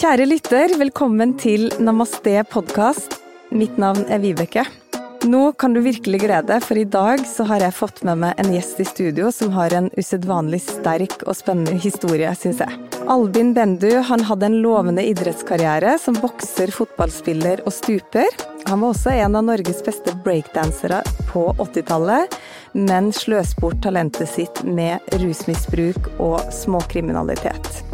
Kjære lytter, velkommen til Namaste podkast. Mitt navn er Vibeke. Nå kan du virkelig glede for i dag så har jeg fått med meg en gjest i studio som har en usedvanlig sterk og spennende historie, syns jeg. Albin Bendu han hadde en lovende idrettskarriere som bokser, fotballspiller og stuper. Han var også en av Norges beste breakdansere på 80-tallet, men sløs bort talentet sitt med rusmisbruk og småkriminalitet.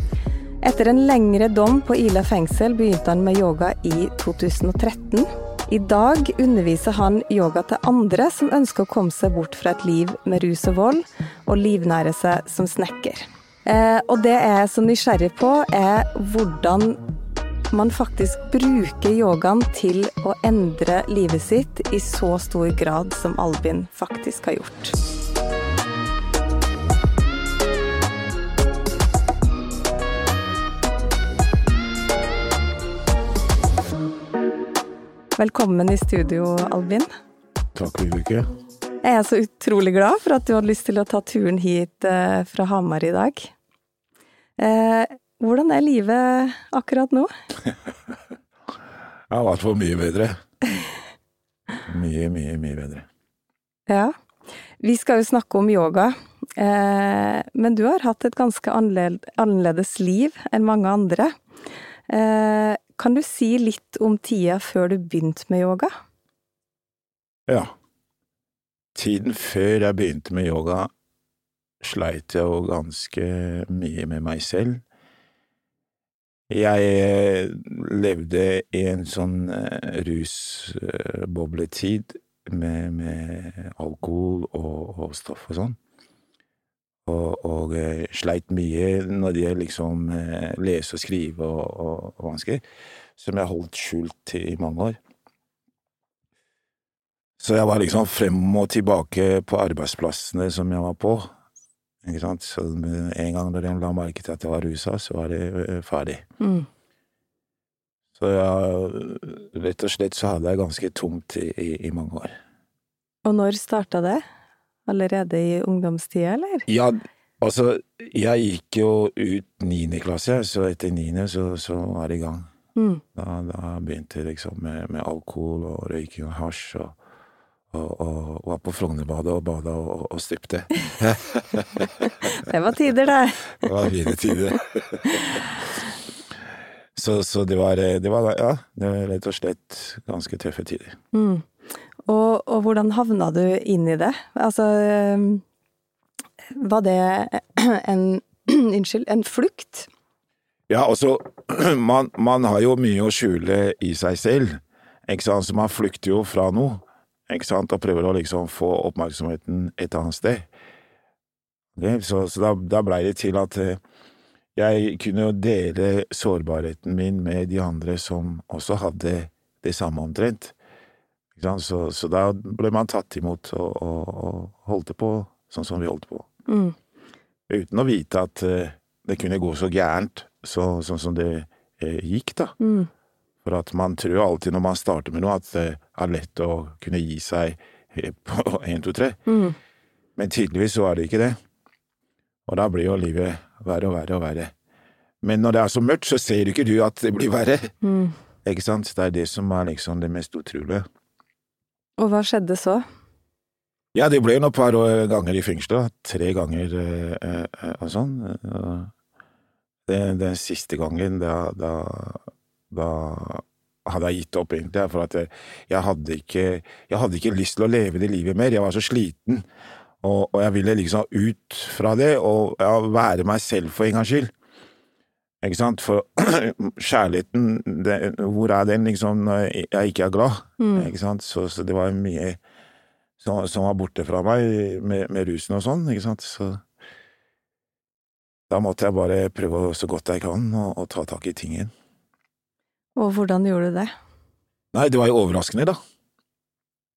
Etter en lengre dom på Ila fengsel begynte han med yoga i 2013. I dag underviser han yoga til andre som ønsker å komme seg bort fra et liv med rus og vold, og livnære seg som snekker. Eh, og det jeg er så nysgjerrig på, er hvordan man faktisk bruker yogaen til å endre livet sitt i så stor grad som Albin faktisk har gjort. Velkommen i studio, Albin. Takk, Vibeke. Jeg er så utrolig glad for at du hadde lyst til å ta turen hit eh, fra Hamar i dag. Eh, hvordan er livet akkurat nå? Det har vært for mye bedre. Mye, mye, mye bedre. Ja. Vi skal jo snakke om yoga, eh, men du har hatt et ganske annerledes liv enn mange andre. Kan du si litt om tida før du begynte med yoga? Ja. Tiden før jeg begynte med yoga, sleit jeg jo ganske mye med meg selv. Jeg levde i en sånn rusbobletid med, med alkohol og, og stoff og sånn. Og, og sleit mye når det gjelder liksom lese og skrive og, og, og vansker, som jeg holdt skjult i mange år. Så jeg var liksom frem og tilbake på arbeidsplassene som jeg var på. Ikke sant? Så en gang når de la merke til at jeg var rusa, så var det ferdig. Mm. Så jeg, rett og slett så hadde jeg ganske tungt i, i, i mange år. Og når starta det? Allerede i ungdomstida, eller? Ja, altså, jeg gikk jo ut niende klasse, så etter niende så, så var det i gang. Mm. Da, da, begynte jeg liksom med, med, alkohol og røyking og hasj, og, og, og, var på Frognerbadet og bada og, og stupte. det var tider, det. det var fine tider. så, så det var, det var, ja, det var rett og slett ganske tøffe tider. Mm. Og, og, hvordan havna du inn i det? Altså Var det en Unnskyld, en flukt? Ja, altså, man, man, har jo mye å skjule i seg selv, ikke sant, så man flykter jo fra noe, ikke sant, og prøver å liksom få oppmerksomheten et annet sted. Okay? Så, så, da, da blei det til at jeg kunne jo dele sårbarheten min med de andre som også hadde det samme omtrent. Så, så, da ble man tatt imot og, og, og, holdt på sånn som vi holdt på. Mm. Uten å vite at uh, det kunne gå så gærent så, sånn som det eh, gikk, da. Mm. For at man tror alltid når man starter med noe, at det er lett å kunne gi seg på én, to, tre. Mm. Men tydeligvis så er det ikke det. Og da blir jo livet verre og verre og verre. Men når det er så mørkt, så ser ikke du at det blir verre. Mm. Ikke sant? Det er det som er liksom det mest utrolige. Og hva skjedde så? Ja, det ble jo et par ganger i fengselet. Tre ganger eh, og sånn. Den, siste gangen, da, da, da, hadde jeg gitt opp, egentlig. For at jeg hadde, ikke, jeg hadde ikke lyst til å leve det livet mer. Jeg var så sliten. Og, og jeg ville liksom ut fra det, og ja, være meg selv for en gangs skyld. Ikke sant? For kjærligheten, det, hvor er den liksom når jeg ikke er glad? Mm. Ikke sant? Så, så, det var mye som, som var borte fra meg med, med rusen og sånn, ikke sant, så da måtte jeg bare prøve så godt jeg kan å, å ta tak i tingen. Og hvordan gjorde du det? Nei, det var jo overraskende, da.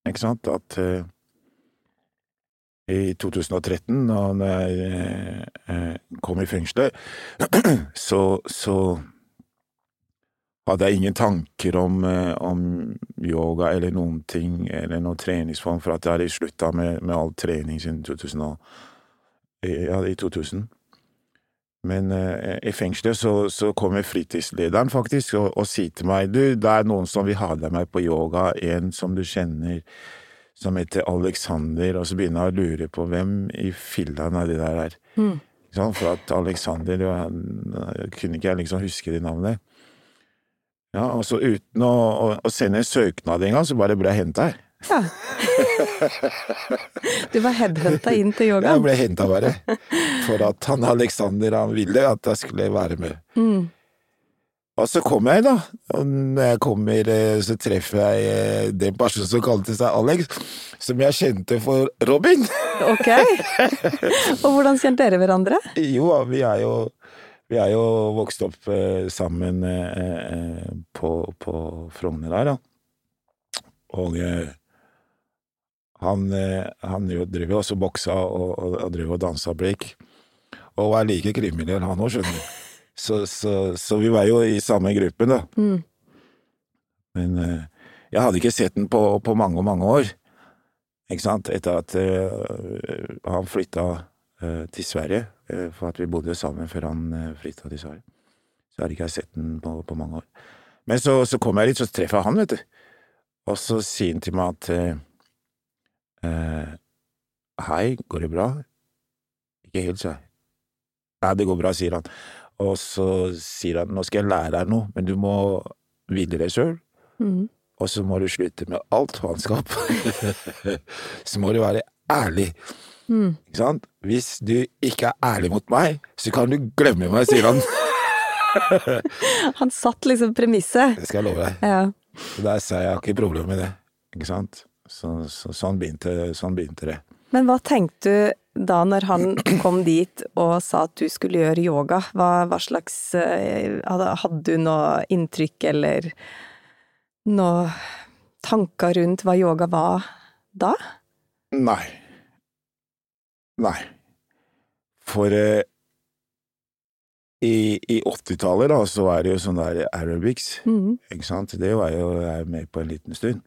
Ikke sant, at eh, i 2013, da jeg eh, kom i fengselet, så, så hadde jeg ingen tanker om, eh, om, yoga eller noen ting, eller noen treningsform, for at jeg hadde slutta med, med, all trening siden 2000, ja, i 2000. Men eh, i fengselet så, så kommer fritidslederen faktisk og, og, sier til meg du, det er noen som vil ha deg med på yoga, en som du kjenner som heter Alexander, og så begynner jeg å lure på hvem i filler'n er det der er. Mm. For at Alexander kunne ikke jeg liksom huske de navnene. Ja, og så uten å, å, å sende en søknad engang, så bare ble jeg henta her. Ja. Du var headhunta inn til yogaen? Jeg ble henta bare. For at han Alexander han ville at jeg skulle være med. Mm. Og så kommer jeg, da. Og når jeg kommer, eh, så treffer jeg eh, den personen som kalte seg Alex, som jeg kjente for Robin. Ok. Og hvordan kjente dere hverandre? Jo, vi er jo, vi er jo vokst opp eh, sammen på, på Frogner her, da. Og han, han driver også boksa og, og, og driver og dansa break. Og er like kriminell, han òg, skjønner du. Så, så, så, vi var jo i samme gruppen, da. Mm. Men uh, jeg hadde ikke sett den på, på mange og mange år. Ikke sant? Etter at uh, han flytta uh, til Sverige, for at vi bodde sammen før han uh, flytta til Sverige. Så hadde ikke jeg sett den på, på mange år. Men så, så kom jeg litt, så treffer jeg han, vet du. Og så sier han til meg at Hei, går det bra? Ikke helt, sa jeg. Nei, det går bra, sier han. Og så sier han nå skal jeg lære deg noe, men du må hvile deg sjøl. Mm. Og så må du slutte med alt faenskap. så må du være ærlig. Mm. Ikke sant? Hvis du ikke er ærlig mot meg, så kan du glemme meg, sier han. han satt liksom premisset. Det skal jeg love deg. Ja. Så der sa jeg, jeg har ikke problemer med det. Ikke sant? Så, så, sånn, begynte, sånn begynte det. Men hva tenkte du da når han kom dit og sa at du skulle gjøre yoga, hva, hva slags eh, Hadde du noe inntrykk eller noe tanker rundt hva yoga var da? Nei. Nei. For eh, i, i 80-tallet, da, så var det jo sånn der aerobics, mm. ikke sant. Det var jo jeg med på en liten stund.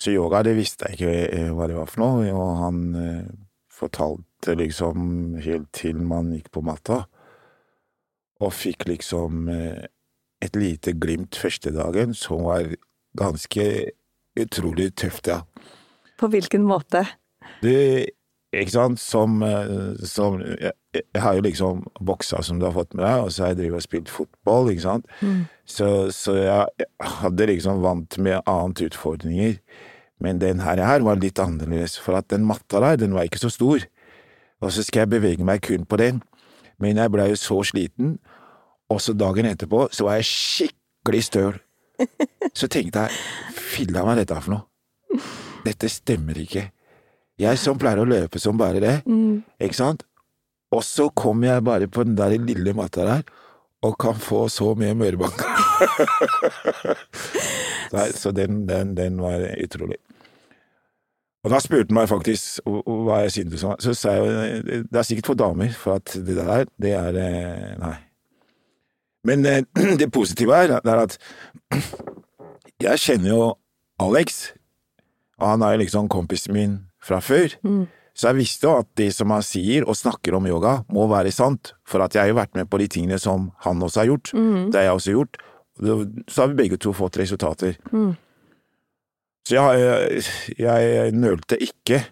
Så yoga, det visste jeg ikke eh, hva det var for noe, og han eh, fortalte liksom helt til man gikk på matta, og fikk liksom eh, et lite glimt første dagen som var ganske utrolig tøft, ja. På hvilken måte? Det, ikke sant, som, som jeg, jeg, har jo liksom boksa, som du har fått med deg, og så har jeg drevet og spilt fotball, ikke sant. Mm. Så, så jeg, jeg hadde liksom vant med annet utfordringer. Men den her, her var litt annerledes, for at den matta der, den var ikke så stor. Og så skal jeg bevege meg kun på den. Men jeg blei jo så sliten, og så dagen etterpå så var jeg skikkelig støl. Så tenkte jeg, filla meg dette for noe? Dette stemmer ikke. Jeg som pleier å løpe som bare det, mm. ikke sant? Og så kom jeg bare på den der lille matta der, og kan få så mye mørebank. så den, den, den var utrolig. Og da spurte han meg faktisk hva jeg syntes om Så sa jeg jo det er sikkert for damer, for at det der, det er eh, Nei. Men eh, det positive er, det er at jeg kjenner jo Alex, og han er jo liksom kompisen min fra før. Mm. Så jeg visste jo at det som han sier og snakker om yoga, må være sant, for at jeg har jo vært med på de tingene som han også har gjort, mm. det har jeg også gjort, så har vi begge to fått resultater. Mm. Så jeg, jeg nølte ikke.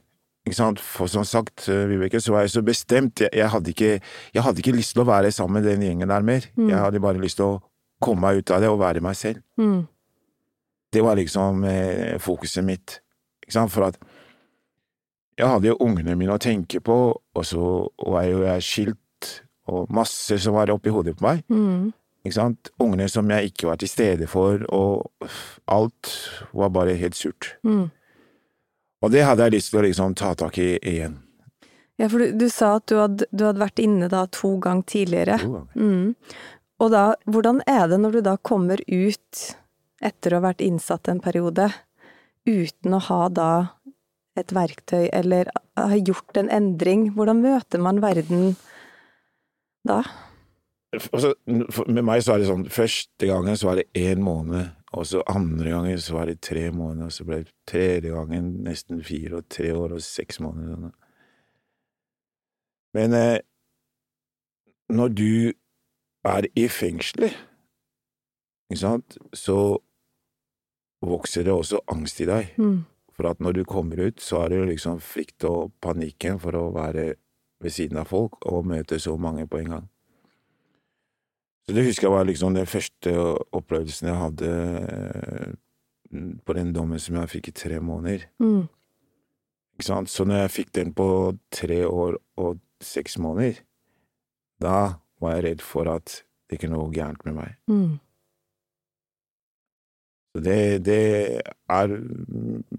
For som sagt, eh, Vibeke, så var jeg så bestemt. Jeg, jeg, hadde ikke, jeg, hadde ikke, lyst til å være sammen med den gjengen der mer. Mm. Jeg hadde bare lyst til å komme meg ut av det og være meg selv. Mm. Det var liksom eh, fokuset mitt. For at jeg hadde jo ungene mine å tenke på, og så var jo jeg skilt, og masse som var oppi hodet på meg. Mm. Ungene som jeg ikke var til stede for, og alt var bare helt surt. Mm. Og det hadde jeg lyst til å liksom ta tak i igjen. Ja, for du, du sa at du hadde, du hadde, vært inne da to ganger tidligere. To ganger. Mm. Og da, hvordan er det når du da kommer ut etter å ha vært innsatt en periode, uten å ha da et verktøy eller ha gjort en endring? Hvordan møter man verden da? Altså, med meg så er det sånn, første gangen så var det én måned, og så andre gangen så var det tre måneder, og så ble det tredje gangen nesten fire, og tre år og seks måneder. Men eh, når du er i fengselet, ikke sant, så vokser det også angst i deg. Mm. For at når du kommer ut, så er det jo liksom frykt og panikken for å være ved siden av folk og møte så mange på en gang. Så det husker jeg var liksom den første opplevelsen jeg hadde eh, på den dommen som jeg fikk i tre måneder. Mm. Ikke sant? Så når jeg fikk den på tre år og seks måneder, da var jeg redd for at det ikke gå gærent med meg. Mm. Så det, det er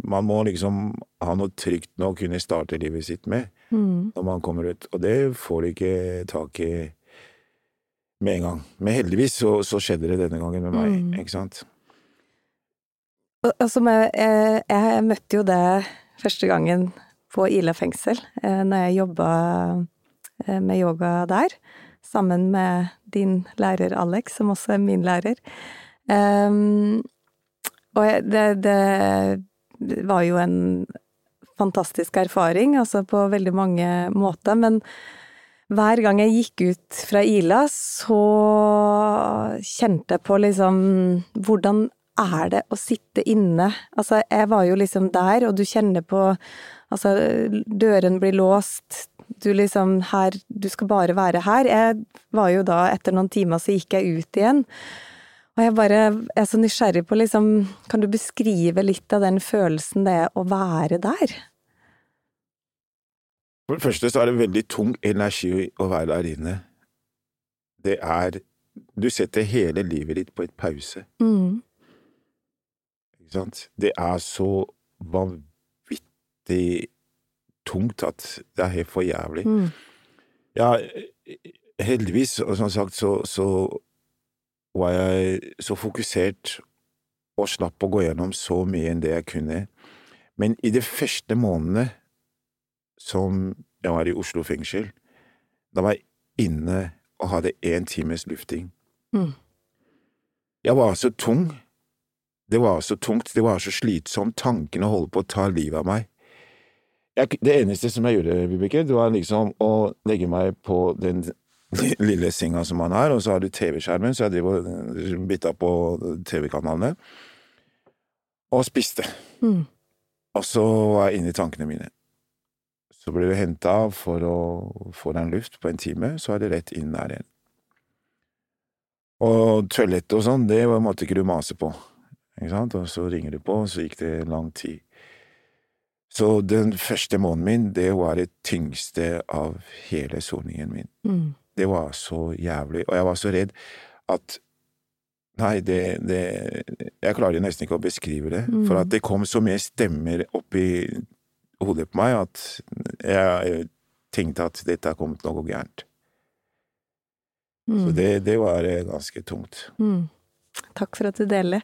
Man må liksom ha noe trygt nå å kunne starte livet sitt med Mm. når man kommer ut, og det får du ikke tak i med en gang. Men heldigvis så, så skjedde det denne gangen med meg, Mm. ikke sant? Og jeg, jeg, møtte jo det første gangen på Ila fengsel, eh, når jeg jobba eh, med yoga der, sammen med din lærer Alex, som også er min lærer. Um, og det, det var jo en fantastisk erfaring, altså på veldig mange måter, men hver gang jeg gikk ut fra Ila, så kjente jeg på liksom Hvordan er det å sitte inne? Altså, jeg var jo liksom der, og du kjenner på Altså, døren blir låst, du liksom her Du skal bare være her. Jeg var jo da, etter noen timer, så gikk jeg ut igjen. Og jeg bare er så nysgjerrig på liksom Kan du beskrive litt av den følelsen det er å være der? For det første så er det veldig tung energi å være der inne. Det er Du setter hele livet ditt på et pause, Mm. ikke sant? Det er så vanvittig tungt at det er helt for jævlig. Mm. Ja, heldigvis, og som sagt, så, så var jeg så fokusert og slapp å gå gjennom så mye enn det jeg kunne. Men i de første månedene som jeg var i Oslo fengsel, da var jeg inne og hadde én times lufting. Mm. Jeg var så tung. Det var så tungt, det var så slitsomt, tankene holdt på å ta livet av meg. Jeg, det eneste som jeg gjorde, Vibeke, det var liksom å legge meg på den lille senga som man har, og så har du TV-skjermen, så jeg driver og bytta på TV-kanalene, og spiste. Mm. Og så var jeg inne i tankene mine. Så ble du henta for å få deg en luft på en time, så er det rett inn der igjen. Og toalettet og sånn, det måtte ikke du mase på, ikke sant, og så ringer du på, og så gikk det lang tid. Så den første måneden min, det var det tyngste av hele soningen min. Mm. Det var så jævlig, og jeg var så redd at Nei, det, det Jeg klarer nesten ikke å beskrive det, Mm. for at det kom så mye stemmer opp i hodet på meg at jeg tenkte at dette kom kommet noe gærent. Mm. Så det, det var eh, ganske tungt. Mm. Takk for at du deler.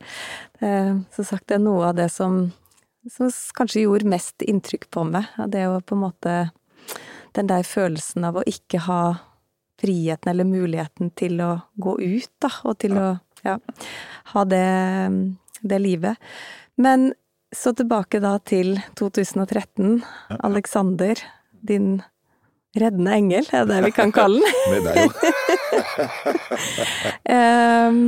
Eh, som sagt, det er noe av det som, som kanskje gjorde mest inntrykk på meg. Det å på en måte Den der følelsen av å ikke ha friheten eller muligheten til å gå ut, da, og til å ja, ha det, det livet. Men så tilbake da til 2013. Alexander, din reddende engel, er det vi kan kalle den. Med deg jo. Ehm,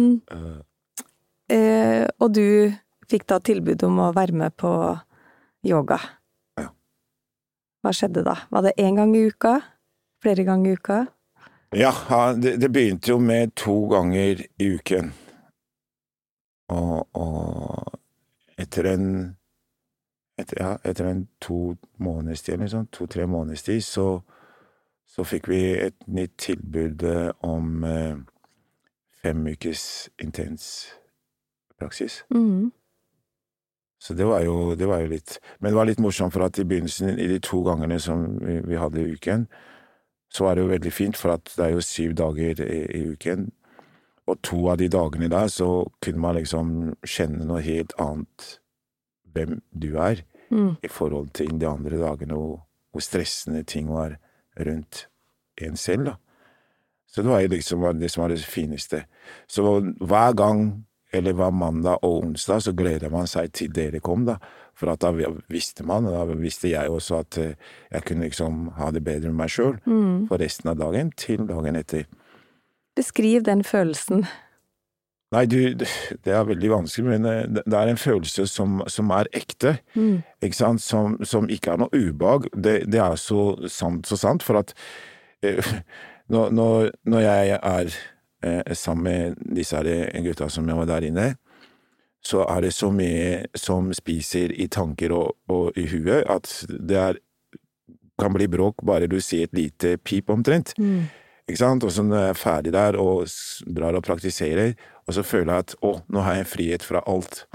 Eh, eh, og du fikk da tilbud om å være med på yoga. Ja. Hva skjedde da? Var det én gang i uka? Flere ganger i uka? Ja, ja, det, det begynte jo med to ganger i uken. Og, og etter en etter, ja, etter en to måneders tid, eller sånn, to-tre måneders tid, så, så fikk vi et nytt tilbud eh, om eh, fem ukes intens praksis. Mm. Så det var, jo, det var jo litt Men det var litt morsomt, for at i begynnelsen, i de to gangene som vi, vi hadde i uken, så var det jo veldig fint, for at det er jo syv dager i, i uken. Og to av de dagene der så kunne man liksom kjenne noe helt annet hvem du er, Mm. i forhold til de andre dagene hvor, hvor stressende ting var rundt en selv, da. Så det var jo liksom det som var det fineste. Så hver gang, eller hver mandag og onsdag, så gleder man seg til dere kom, da. For at da visste man, og da visste jeg også, at eh, jeg kunne liksom ha det bedre med meg sjøl Mm. for resten av dagen til dagen etter. Beskriv den følelsen. Nei, du, det er veldig vanskelig, men eh, det er en følelse som, som er ekte, Mm. ikke sant, som, som ikke er noe ubehag. Det, det er så sant, så sant, for at eh, når, når, jeg er eh, sammen med disse gutta som jeg var der inne, så er det så mye som spiser i tanker og, og i huet, at det er, kan bli bråk bare du sier et lite pip omtrent. Mm. Ikke sant? Og så når jeg er ferdig der og drar og praktiserer, og så føler jeg at å, nå har jeg en frihet fra alt.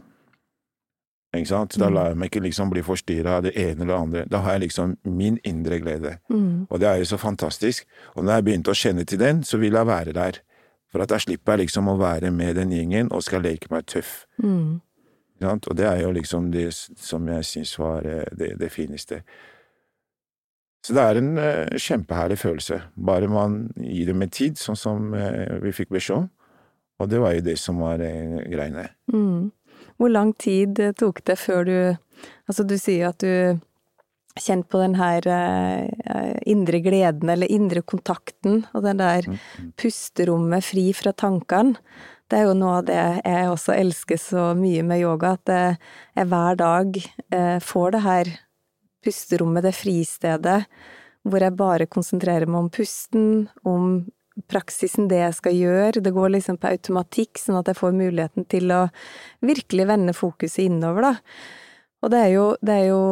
Ikke sant? Da Mm. lar jeg meg ikke liksom bli forstyrra av det ene eller det andre. Da har jeg liksom min indre glede. Mm. Og det er jo så fantastisk. Og når jeg begynte å kjenne til den, så vil jeg være der. For at da slipper jeg liksom å være med den gjengen og skal leke meg tøff. Mm. Og det er jo liksom det som jeg syns var eh, det, det fineste. Så det er en uh, kjempeherlig følelse, bare man gir det med tid, sånn som uh, vi fikk beskjed om. Og det var jo det som var uh, greiene. Mm. Hvor lang tid eh, tok det før du Altså, du sier at du kjente på den her uh, indre gleden, eller indre kontakten, og den der pusterommet fri fra tankene. Det er jo noe av det jeg også elsker så mye med yoga, at eh, jeg hver dag uh, får det her pusterommet, det fristedet, hvor jeg bare konsentrerer meg om pusten, om praksisen, det jeg skal gjøre. Det går liksom på automatikk, sånn at jeg får muligheten til å virkelig vende fokuset innover, da. Og det er jo, det er jo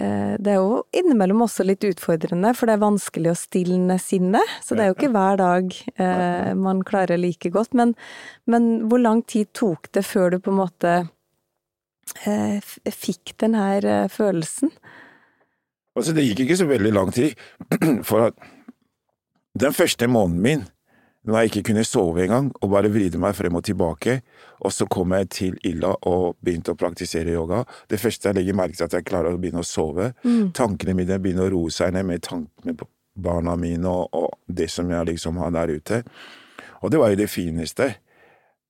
eh, Det er jo innimellom også litt utfordrende, for det er vanskelig å stilne sinnet. Så det er jo ikke hver dag eh, man klarer like godt. Men, men hvor lang tid tok det før du på en måte fikk den her eh, følelsen? Altså, det gikk ikke så veldig lang tid, for at den første måneden min, når jeg ikke kunne sove engang, og bare vride meg frem og tilbake, og så kom jeg til Illa og begynte å praktisere yoga, det første jeg legger merke til, er at jeg klarer å begynne å sove. Tankene mine begynner å roe seg ned med tankene på barna mine og, og det som jeg liksom har der ute. Og det var jo det fineste,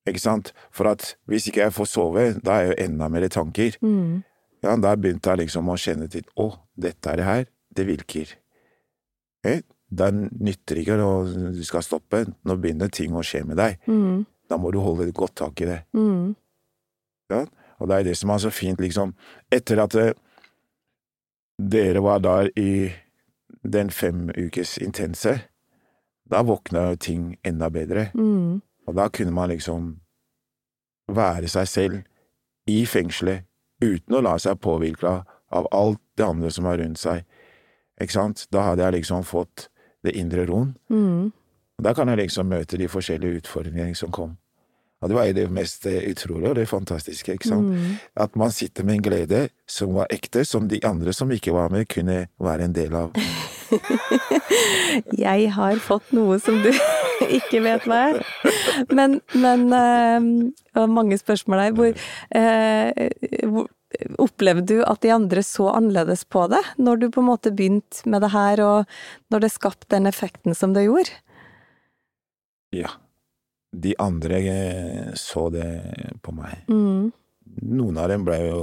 ikke sant, for at hvis ikke jeg får sove, da er jeg jo enda mer i tanker. Mm. Ja, der begynte jeg liksom å kjenne til å, dette er det her, det virker. Eh, det nytter ikke når du skal stoppe, nå begynner ting å skje med deg. Mm. Da må du holde godt tak i det. Mm. Ja? Og det er det som er så fint, liksom. Etter at eh, dere var der i den fem ukes intense, da våkna ting enda bedre. Mm. Og da kunne man liksom være seg selv i fengselet uten å la seg påvirke av alt det andre som var rundt seg. Ikke sant? Da hadde jeg liksom fått det indre roen. Mm. Og da kan jeg liksom møte de forskjellige utfordringene som kom. Og det var jo det mest eh, utrolige og det fantastiske, ikke sant? Mm. At man sitter med en glede som var ekte, som de andre som ikke var med, kunne være en del av. Jeg har fått noe som du ikke vet hva er. Men, men eh, det var mange spørsmål der. Hvor, eh, hvor Opplevde du at de andre så annerledes på det, når du på en måte begynte med det her, og når det skapte den effekten som det gjorde? Ja. De andre eh, så det på meg. Mm. Noen av dem ble jo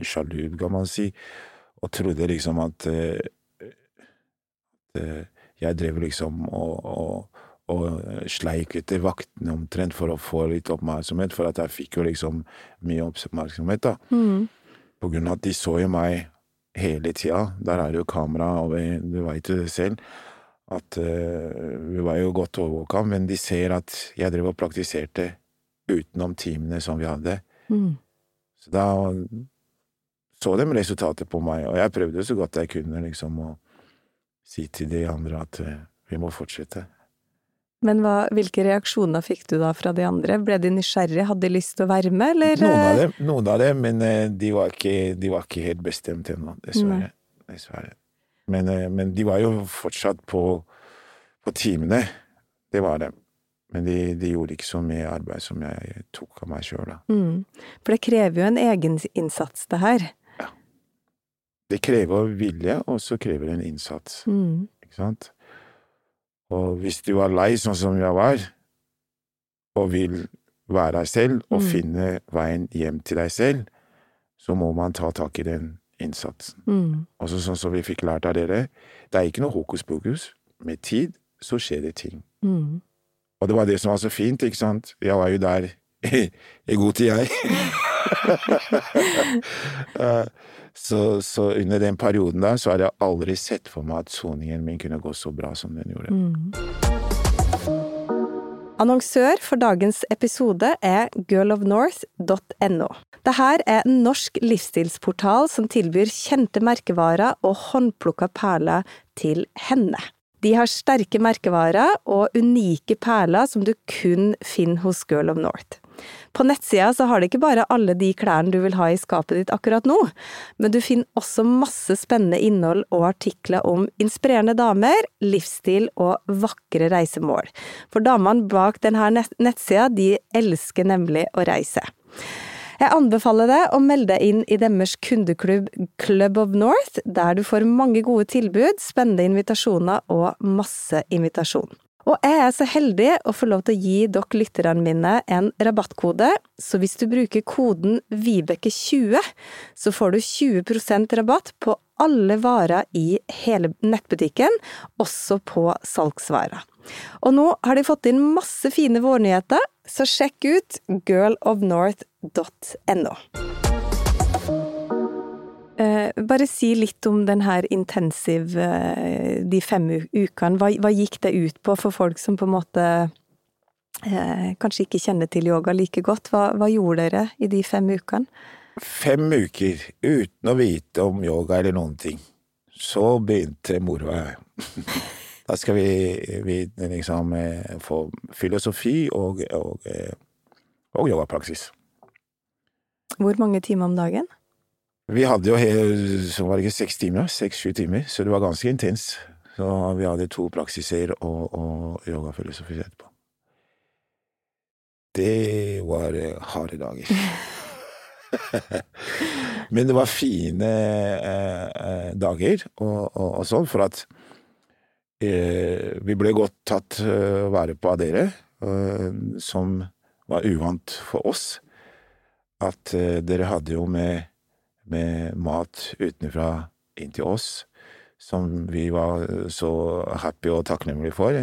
sjalu, kan man si, og trodde liksom at, eh, at jeg drev liksom og, og, og sleik etter vaktene omtrent for å få litt oppmerksomhet, for at jeg fikk jo liksom mye oppmerksomhet, da. Mm. På grunn av at de så jo meg hele tida. Der er det jo kamera, og du veit jo det selv, at uh, vi var jo godt overvåka, men de ser at jeg drev og praktiserte utenom timene som vi hadde. Mm. Så da så de resultatet på meg, og jeg prøvde så godt jeg kunne liksom å si til de andre at uh, vi må fortsette. Men hva, hvilke reaksjoner fikk du da fra de andre? Ble de nysgjerrige, hadde de lyst til å være med, eller? Noen av dem, noen av dem men eh, de var, ikke, de var ikke helt bestemt ennå, dessverre. dessverre. Men, eh, men de var jo fortsatt på, på timene. Det var dem. Men de, de, gjorde ikke så mye arbeid som jeg tok av meg sjøl, da. Mm. For det krever jo en egeninnsats, det her. Ja. Det krever vilje, og så krever det en innsats. Mm. Ikke sant? Og hvis du er lei sånn som jeg var, og vil være deg selv og Mm. finne veien hjem til deg selv, så må man ta tak i den innsatsen. Mm. Også sånn som vi fikk lært av dere, det er ikke noe hokus pokus. Med tid så skjer det ting. Mm. Og det var det som var så fint, ikke sant. Jeg var jo der i god tid, jeg. Så, så under den perioden der så hadde jeg aldri sett for meg at soningen min kunne gå så bra som den gjorde. Mm. Annonsør for dagens episode er girlofnorth.no. Dette er en norsk livsstilsportal som tilbyr kjente merkevarer og håndplukka perler til henne. De har sterke merkevarer og unike perler som du kun finner hos Girl of North. På nettsida så har de ikke bare alle de klærne du vil ha i skapet ditt akkurat nå, men du finner også masse spennende innhold og artikler om inspirerende damer, livsstil og vakre reisemål. For damene bak denne nettsida, de elsker nemlig å reise. Jeg anbefaler deg å melde deg inn i deres kundeklubb Club of North, der du får mange gode tilbud, spennende invitasjoner og masse invitasjon. Og jeg er så heldig å få lov til å gi dere lytterne mine en rabattkode, så hvis du bruker koden Vibeke20, så får du 20% rabatt på alle varer i hele nettbutikken, også på salgsvarer. Og nå har de fått inn masse fine vårnyheter, så sjekk ut girlofnorth.no. Eh, bare si litt om den her intensiv, eh, de fem ukene. Hva, hva, gikk det ut på for folk som på en måte eh, kanskje ikke kjenner til yoga like godt? Hva, hva gjorde dere i de fem ukene? Fem uker uten å vite om yoga eller noen ting. Så begynte moroa. Da skal vi, vi liksom få filosofi og, og, og yogapraksis. Hvor mange timer om dagen? Vi hadde jo så var det ikke seks timer, seks-sju timer, så det var ganske intens. Så vi hadde to praksiser og, og yogafilosofi etterpå. Det var harde dager. Men det var fine eh, dager og, og, og, sånn, for at eh, vi ble godt tatt eh, vare på av dere, uh, som var uvant for oss. At dere hadde jo med med mat utenfra inn til oss, som vi var så happy og takknemlige for.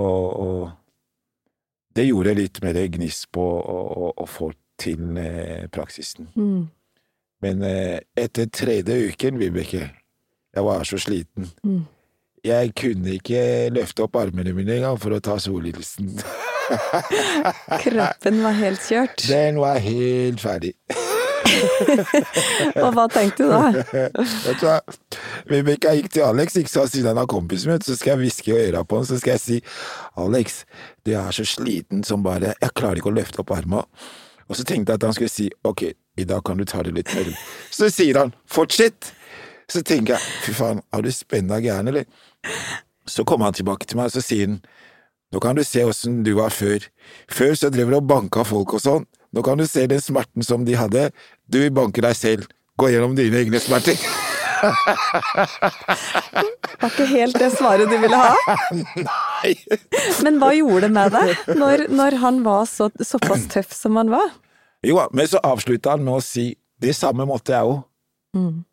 Og, og det gjorde litt mer gnist på å, å få til eh, praksisen. Mm. Men eh, etter tredje uken, Vibeke, jeg var så sliten. Mm. Jeg kunne ikke løfte opp armene mine engang for å ta solhilsen. Kroppen var helt kjørt. Den var helt ferdig. og hva tenkte du da? Vet du hva, Vibeke gikk til Alex, ikke så siden han er kompisen min, så skal jeg hviske i øra på han, så skal jeg si Alex, du er så sliten som bare Jeg klarer ikke å løfte opp arma. Og så tenkte jeg at han skulle si ok, i dag kan du ta det litt mer. Så sier han fortsett! Så tenker jeg fy faen, er du spenna gæren, eller? Så kommer han tilbake til meg, og så sier han nå kan du se åssen du var før. Før så drev du og banka folk og sånn. Nå kan du se den smerten som de hadde. Du vil banke deg selv. Gå gjennom dine egne smerter. Det Var ikke helt det svaret du ville ha? Nei. Men hva gjorde det med deg, når, når han var så, såpass tøff som han var? Jo, men så avslutta han med å si det samme måtte jeg òg. Mm.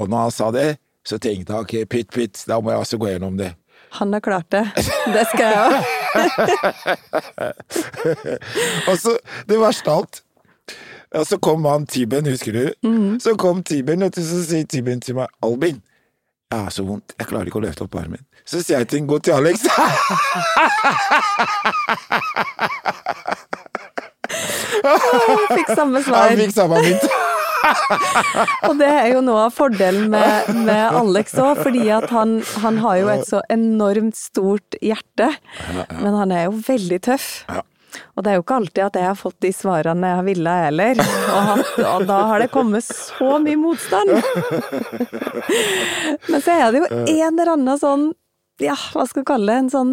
Og når han sa det, så tenkte han ok, pytt pytt, da må jeg også gå gjennom det. Han har klart det. Det skal jeg òg. og så, det verste av alt Og så kom han Tiben, husker du? Mhm. Så kom Tiben, og så sier Tiben til meg Albin, jeg har så vondt, jeg klarer ikke å løfte opp armen. Så sier jeg til gå til Alex. Fikk samme svar. Han fikk samme mynt. og det er jo noe av fordelen med, med Alex òg, fordi at han, han, har jo et så enormt stort hjerte. Men han er jo veldig tøff. Og det er jo ikke alltid at jeg har fått de svarene jeg har ville heller. Og, og, da har det kommet så mye motstand. Men så er det jo en eller annen sånn, ja, hva skal vi kalle det, en sånn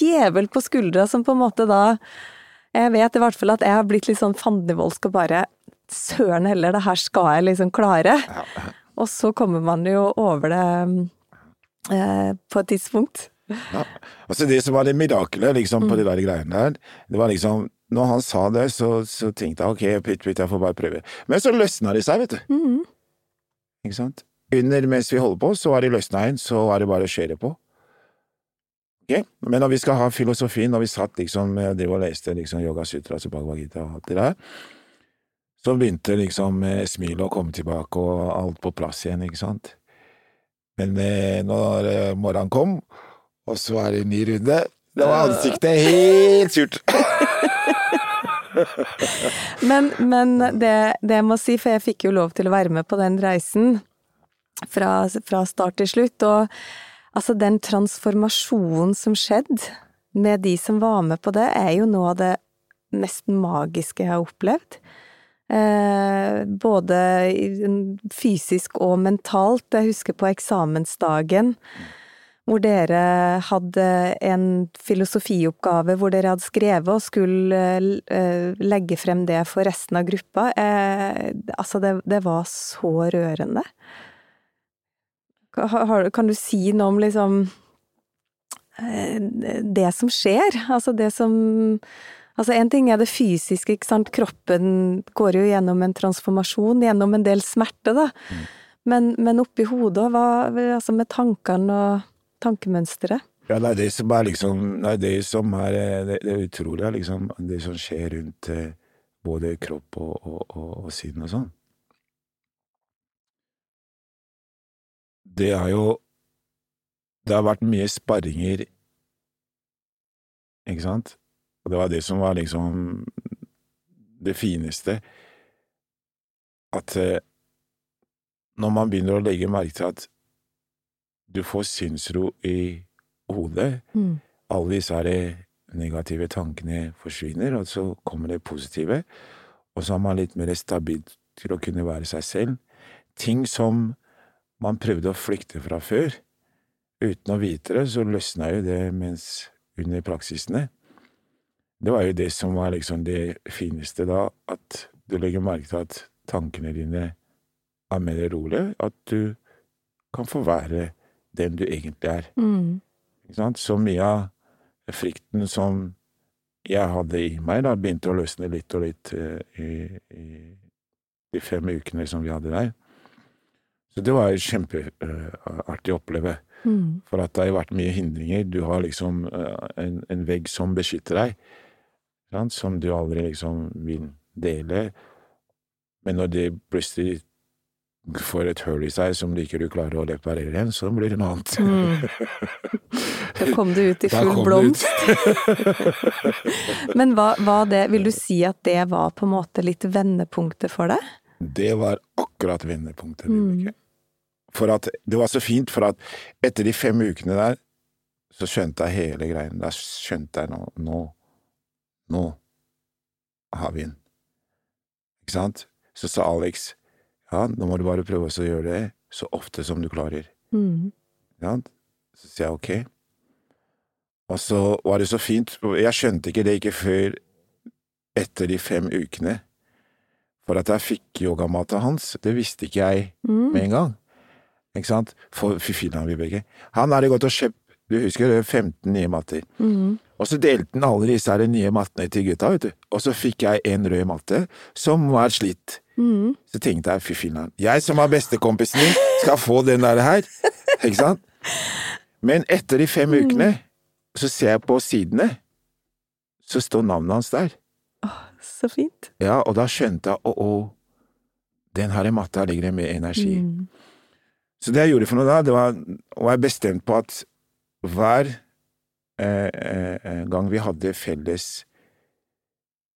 djevel på skuldra som på en måte da Jeg vet i hvert fall at jeg har blitt litt sånn fandenivoldsk og bare Søren heller, det her skal jeg liksom klare. Og så kommer man jo over det eh, på et tidspunkt. Ja. Altså det som var det mirakelet liksom, på de der greiene der, det var liksom Når han sa det, så, så tenkte jeg ok, pytt pytt, jeg får bare prøve. Men så løsna det seg, vet du. Mm. Ikke sant? Under mens vi holder på, så er det løsna igjen, så er det bare å kjøre på. Okay? Men når vi skal ha filosofien, når vi satt liksom jeg og leste liksom Yoga Sutra og Bhagavad Gita og alt det der, så begynte liksom smilet å komme tilbake og alt på plass igjen, ikke sant. Men eh, når eh, morgenen kom, og så er det en ny runde. Da var ansiktet helt surt. men, men det, det, jeg må si, for jeg fikk jo lov til å være med på den reisen fra, fra start til slutt, og altså den transformasjonen som skjedde med de som var med på det, er jo noe av det mest magiske jeg har opplevd. Eh, både fysisk og mentalt. Jeg husker på eksamensdagen hvor dere hadde en filosofioppgave hvor dere hadde skrevet og skulle uh, legge frem det for resten av gruppa. Eh, altså, det, det, var så rørende. Kan du si noe om liksom uh, det som skjer? Altså det som Altså, en ting er det fysiske, ikke sant, kroppen går jo gjennom en transformasjon, gjennom en del smerte, da. Mm. Men, men oppi hodet, hva, altså med tankene og tankemønsteret? Ja, er det som er liksom er det som er eh, det, det utrolige, liksom. Det som skjer rundt eh, både kropp og, og, og, og sinn og sånn. Det er jo Det har vært mye sparringer, ikke sant? Og det var det som var liksom det fineste. At eh, når man begynner å legge merke til at du får sinnsro i hodet. Mm. Alle disse negative tankene forsvinner, og så kommer det positive. Og så er man litt mer stabil til å kunne være seg selv. Ting som man prøvde å flykte fra før. Uten å vite det, så løsna jo det mens under praksisene. Det var jo det som var liksom det fineste da, at du legger merke til at tankene dine er mer rolige, at du kan få være den du egentlig er. Mm. Så mye av frykten som jeg hadde i meg, da begynte å løsne litt og litt uh, i, i, de fem ukene som vi hadde der. Så det var kjempeartig uh, å oppleve. Mm. For at det har vært mye hindringer. Du har liksom uh, en, en, vegg som beskytter deg, sant? som du aldri liksom vil dele. Men når det plutselig får et hull i seg som du ikke du klarer å reparere igjen, så blir det noe annet. Mm. Da kom du ut i full blomst. Men hva, hva det, vil du si at det var på en måte litt vendepunktet for deg? Det var akkurat vendepunktet. Mm. For at det var så fint, for at etter de fem ukene der, så skjønte jeg hele greien. Da skjønte jeg nå, nå, nå har vi den. Ikke sant? Så sa Alex ja, nå må du bare prøve å gjøre det så ofte som du klarer. Mm. Ja, så sier jeg ok. Og så var det så fint, jeg skjønte ikke det ikke før etter de fem ukene. For at jeg fikk yogamata hans, det visste ikke jeg mm. med en gang. Ikke sant? For fy filler'n, Vibeke. Han hadde gått og kjøpt, du husker det, 15 nye matter. Mm. Og så delte han alle disse nye mattene til gutta, vet du. Og så fikk jeg en rød matte som var slitt. Mm. Så tenkte jeg fy filler'n, jeg som er bestekompisen din, skal få den der her. Ikke sant? Men etter de fem mm. ukene, så ser jeg på sidene, så står navnet hans der. Åh, så fint. Ja, og da skjønte jeg å, å, den her matta ligger det med energi. Mm. Så det jeg gjorde for noe da, det var og jeg bestemt på at hver eh, eh, gang vi hadde felles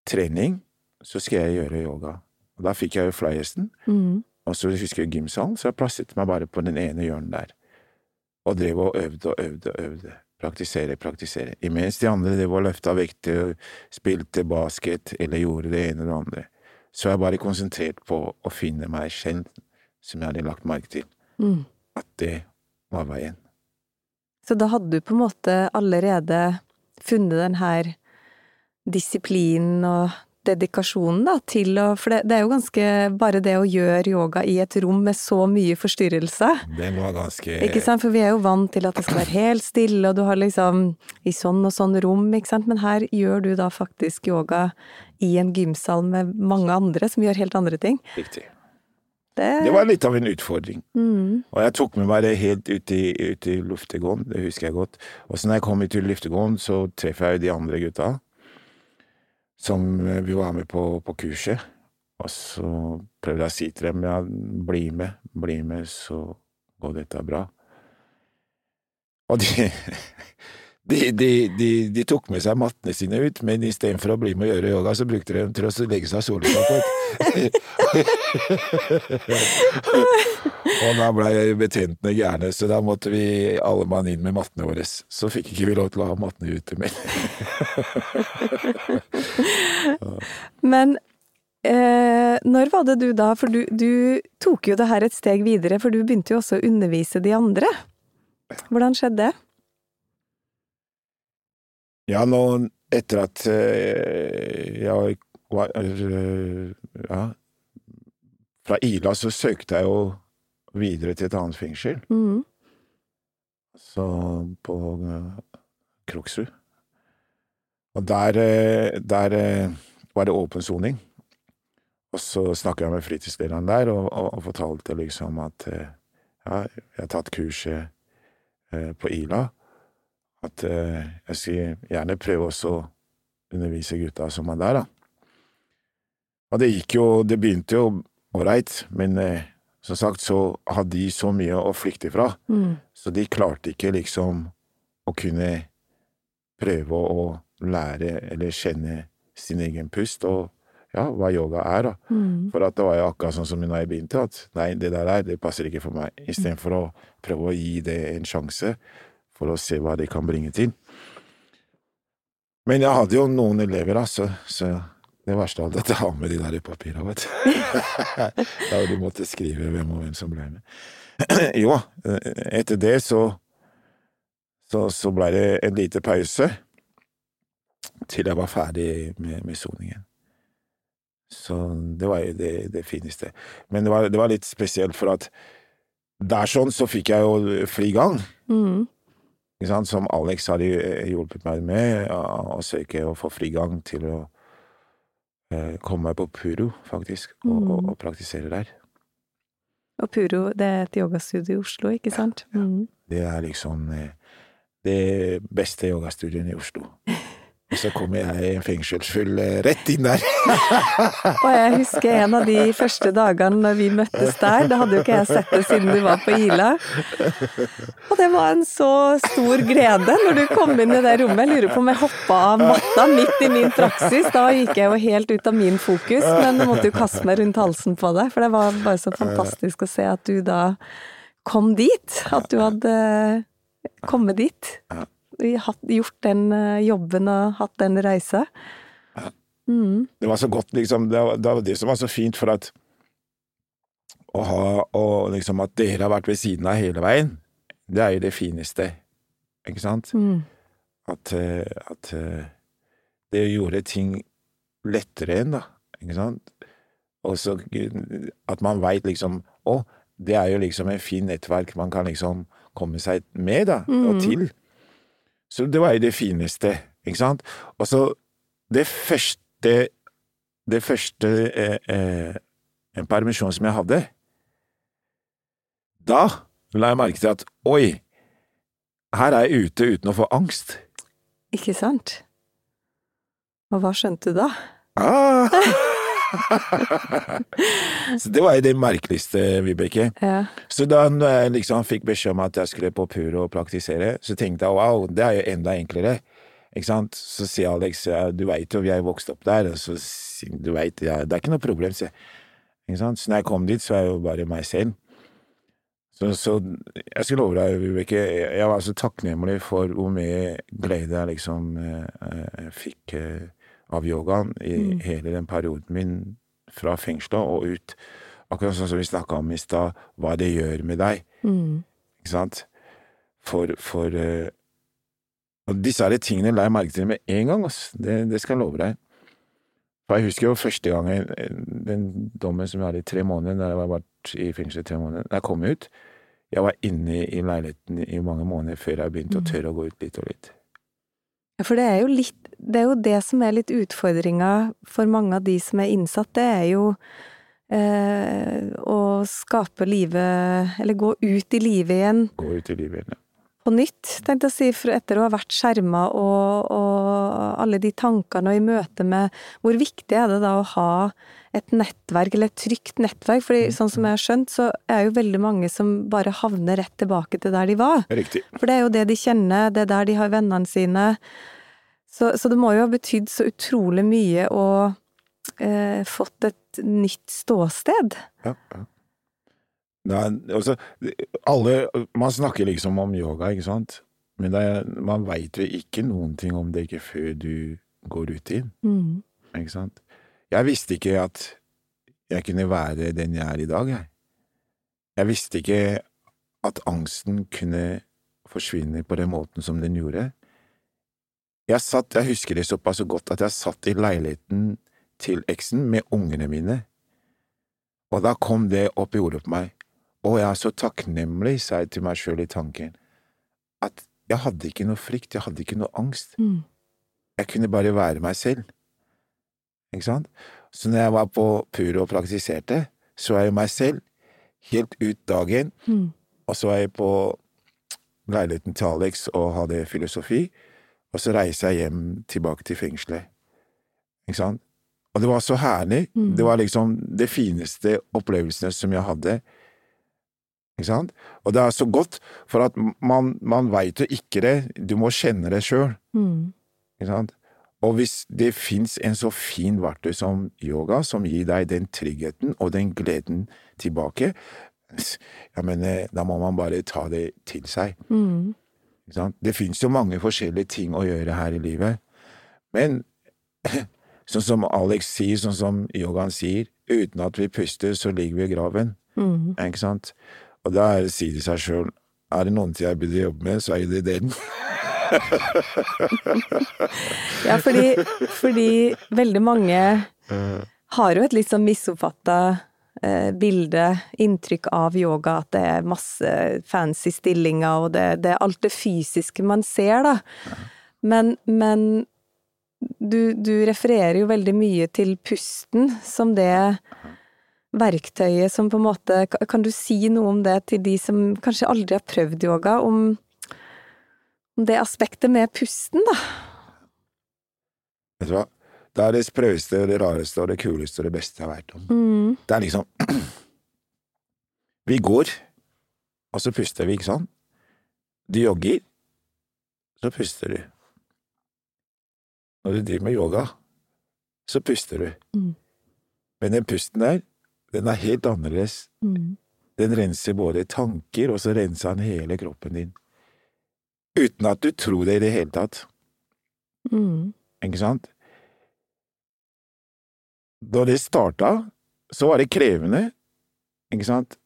trening, så skal jeg gjøre yoga. Og da fikk jeg jo flyersen. Mm. og så husker jeg gymsalen, så jeg plasset meg bare på den ene hjørnet der. Og drev og øvde og øvde og øvde. Praktisere, praktisere. Imens de andre drev og løfta vekter, spilte basket eller gjorde det ene og det andre. Så jeg bare konsentrert på å finne meg kjent, som jeg hadde lagt merke til. Mm. At det var veien. Så da hadde du på en måte allerede funnet den her disiplinen og dedikasjonen da, til å For det, det er jo ganske Bare det å gjøre yoga i et rom med så mye forstyrrelse Det var ganske Ikke sant, for vi er jo vant til at det skal være helt stille, og du har liksom i sånn og sånn rom, ikke sant, men her gjør du da faktisk yoga i en gymsal med mange andre som gjør helt andre ting. Riktig. Det, Det var litt av en utfordring. mm, Og jeg tok med meg det helt ut i, ut i luftegården, det husker jeg godt. Og så når jeg kom ut til luftegården, så treffer jeg jo de andre gutta som eh, vi var med på, på kurset. Og så prøvde jeg å si til dem ja, bli med, bli med, så går dette bra. Og de, de, de, de, de tok med seg mattene sine ut, men istedenfor å bli med og gjøre yoga, så brukte de dem til å legge seg på. Og da blei betjentene gærne, så da måtte vi alle mann inn med mattene våre. Så fikk ikke vi lov til å ha mattene ute mer. Men eh, når var det du da, for du, du tok jo det her et steg videre, for du begynte jo også å undervise de andre. Hvordan skjedde det? Ja, nå etter at eh, jeg var eh, Ja, fra Ila så søkte jeg jo videre til et annet fengsel, Mm. så på eh, Kroksrud. Og der, der var det åpen soning. Og så snakka jeg med fritidslederen der og, og, og fortalte liksom at ja, jeg har tatt kurset på Ila. At eh, jeg skulle gjerne prøve også å undervise gutta som er der, da. Og det gikk jo Det begynte jo ålreit, men eh, som sagt så hadde de så mye å flykte fra, Mm. så de klarte ikke liksom å kunne prøve å lære eller kjenne sin egen pust og ja, hva yoga er, da. Mm. For at det var jo akkurat sånn som da jeg begynte, at nei, det der, der det passer ikke for meg. Istedenfor å prøve å gi det en sjanse for å se hva det kan bringe til. Men jeg hadde jo noen elever, da, så, så det verste av dette har med de der papirene, vet du. Da de måtte skrive hvem og hvem som ble med. Jo, etter det så så, så blei det en lite pause til jeg var ferdig med, med soningen. Så det var jo det, det fineste. Men det var, det var litt spesielt, for at der sånn så fikk jeg jo fri gang. Mm. Som Alex hadde hjulpet meg med, å søke å få frigang til å eh, komme meg på Puro, faktisk, og, Mm. og, og praktisere der. Og Puro, det er et yogastudio i Oslo, ikke sant? Mm. Det er liksom eh, det beste yogastudioet i Oslo. Og så kommer jeg i en fengselsfull eh, rett inn der. Og jeg husker en av de første dagene når vi møttes der, da hadde jo ikke jeg sett det siden du var på Ila. Og det var en så stor glede når du kom inn i det rommet. Jeg lurer på om jeg hoppa av matta midt i min praksis. Da gikk jeg jo helt ut av min fokus, men jeg måtte jo kaste meg rundt halsen på deg, for det var bare så fantastisk å se at du da kom dit. At du hadde kommet dit. Ja. Gjort den eh, jobben og hatt den reisa. Mm. Det var så godt, liksom. Det var, det som var så fint, for at å ha og liksom At dere har vært ved siden av hele veien, det er jo det fineste, ikke sant? Mm. At, eh, at eh, det gjorde ting lettere enn, da, ikke sant? Og så at man veit liksom Å, det er jo liksom en fin nettverk man kan liksom komme seg med, da, og til. til. Så det var jo det fineste, ikke sant? Og så det første Det første eh, eh, en permisjon som jeg hadde, da la jeg merke til at oi, her er jeg ute uten å få angst. Ikke sant? Og hva skjønte du da? Ah! så det var jo det merkeligste, Vibeke. Ja. Så da jeg liksom fikk beskjed om at jeg skulle på Puro og praktisere, så tenkte jeg wow, det er jo enda enklere. Ikke sant? Så sier Alex du veit jo vi er vokst opp der, og så sier du veit ja, det er ikke noe problem, jeg. Ikke sant? Så når jeg kom dit, så er jeg jo bare meg selv. Så, så jeg skal love deg, Vibeke, jeg jeg var så takknemlig for hvor mye glede jeg liksom eh, eh, fikk eh, av yogaen i hele den perioden min fra fengselet og ut. Akkurat sånn som vi snakka om i stad, hva det gjør med deg. Mm. Ikke sant? For, for uh, Og disse her tingene la jeg merke til med en gang, ass. Det, det skal jeg love deg. For jeg husker jo første gangen, den dommen som jeg hadde i tre måneder, da jeg var vært i fengsel i tre måneder, da jeg kom ut Jeg var inne i leiligheten i mange måneder før jeg begynte å tørre å gå ut litt og litt. Ja, For det er jo litt Det er jo det som er litt utfordringa for mange av de som er innsatt, det er jo eh, å skape livet Eller gå ut i livet igjen Gå ut i livet igjen. ja. på nytt, tenkte jeg å si, for etter å ha vært skjerma og, og alle de tankene og i møte med Hvor viktig er det da å ha et nettverk, eller et trygt nettverk? Fordi sånn som jeg har skjønt, så er jo veldig mange som bare havner rett tilbake til der de var. Riktig. For det er jo det de kjenner, det er der de har vennene sine. Så, så det må jo ha betydd så utrolig mye å eh, fått et nytt ståsted. Ja, ja. Nei, altså, alle Man snakker liksom om yoga, ikke sant? Men er, man veit jo ikke noen ting om det ikke før du går ut inn, Mm. ikke sant? Jeg visste ikke at jeg kunne være den jeg er i dag, jeg. Jeg visste ikke at angsten kunne forsvinne på den måten som den gjorde. Jeg satt, jeg husker det såpass godt at jeg satt i leiligheten til eksen med ungene mine, og da kom det opp i hodet på meg. Og jeg er så takknemlig, sa jeg til meg sjøl i tanken, at jeg hadde ikke noe frykt, jeg hadde ikke noe angst. Mm. Jeg kunne bare være meg selv. Ikke sant? Så når jeg var på Puro og praktiserte, så var jeg meg selv helt ut dagen, Mm. og så var jeg på leiligheten til Alex og hadde filosofi, og så reiser jeg hjem tilbake til fengselet. Ikke sant? Og det var så herlig. Mm. Det var liksom det fineste opplevelsene som jeg hadde. Ikke sant? Og det er så godt, for at man, man veit jo ikke det, du må kjenne det sjøl. Mm. Ikke sant? Og hvis det fins en så fin verktøy som yoga, som gir deg den tryggheten og den gleden tilbake, jeg men eh, da må man bare ta det til seg. Mm. Det fins jo mange forskjellige ting å gjøre her i livet, men sånn som Alex sier, sånn som yogaen sier, uten at vi puster, så ligger vi i graven. Mm. Ikke sant? Og da er- sier de seg sjøl er det noen ting jeg burde jobbe med, så er det den. Ja, fordi, fordi veldig mange har jo et litt sånn misoppfatta bilde, inntrykk av yoga, at det er masse fancy stillinger, og det, det er alt det fysiske man ser, da. Men, men du, du refererer jo veldig mye til pusten som det verktøyet som på en måte Kan du si noe om det til de som kanskje aldri har prøvd yoga, om, om det aspektet med pusten, da? Vet du hva? Det er det sprøeste, det rareste og det kuleste og det beste jeg har vært om. Mm. Det er liksom Vi går, og så puster vi, ikke sant? Du jogger, så puster du. Når du driver med yoga, så puster du. Mm. Men den pusten der, den er helt annerledes. Mm. Den renser både tanker, og så renser den hele kroppen din. Uten at du tror det i det hele tatt. Mm. Ikke sant? Da det starta, så var det krevende, ikke sant?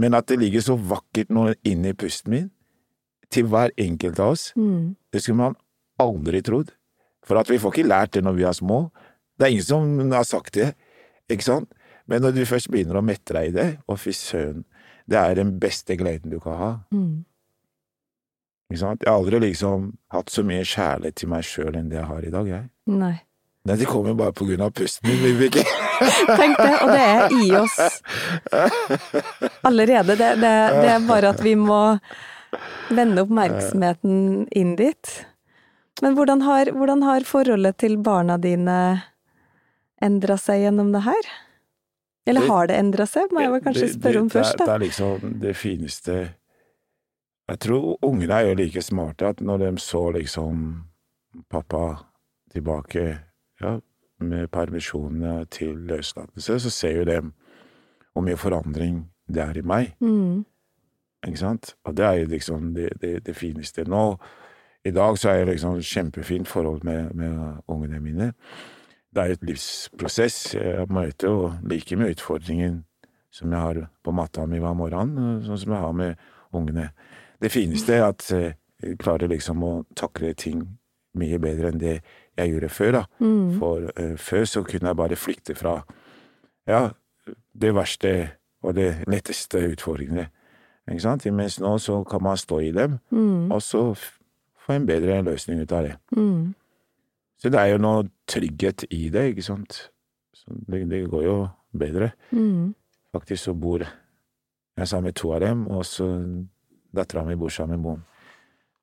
Men at det ligger så vakkert nå inn i pusten min, til hver enkelt av oss, Mm. det skulle man aldri trodd. For at vi får ikke lært det når vi er små. Det er ingen som har sagt det, ikke sant? Men når du først begynner å mette deg i det, og fy søren, det er den beste gleden du kan ha. Mm. Ikke sant? Jeg har aldri liksom hatt så mye kjærlighet til meg sjøl enn det jeg har i dag, jeg. Nei. Nei, de kommer bare på grunn av pusten din, Vibeke. Tenk det, og det er i oss allerede. Det, det, det er bare at vi må vende oppmerksomheten inn dit. Men hvordan har, hvordan har forholdet til barna dine endra seg gjennom det her? Eller har det endra seg, må jeg vel kanskje spørre om det, først, Det, det er liksom det fineste Jeg tror ungene er jo like smarte at når de så liksom pappa tilbake Ja, med permisjonene til løslatelse, så ser jo dem hvor mye forandring det er i meg. Mm. Ikke sant? Og det er jo liksom det, det, det fineste. Nå, i dag så er jeg liksom kjempefint forhold med, med ungene mine. Det er jo et livsprosess. Jeg møter jo like mye utfordringen som jeg har på matta mi hver morgen, sånn som jeg har med ungene. Det fineste er at eh, jeg klarer liksom å takle ting mye bedre enn det jeg gjorde før, da. Mm. For uh, før så kunne jeg bare flykte fra, ja, det verste og det letteste utfordringene. Ikke sant? Mens nå så kan man stå i dem, Mm. og så få en bedre løsning ut av det. Mm. Så det er jo noe trygghet i det, ikke sant. Så det, det går jo bedre. Mm. Faktisk så bor jeg sammen med to av dem, og så dattera mi bor sammen med moren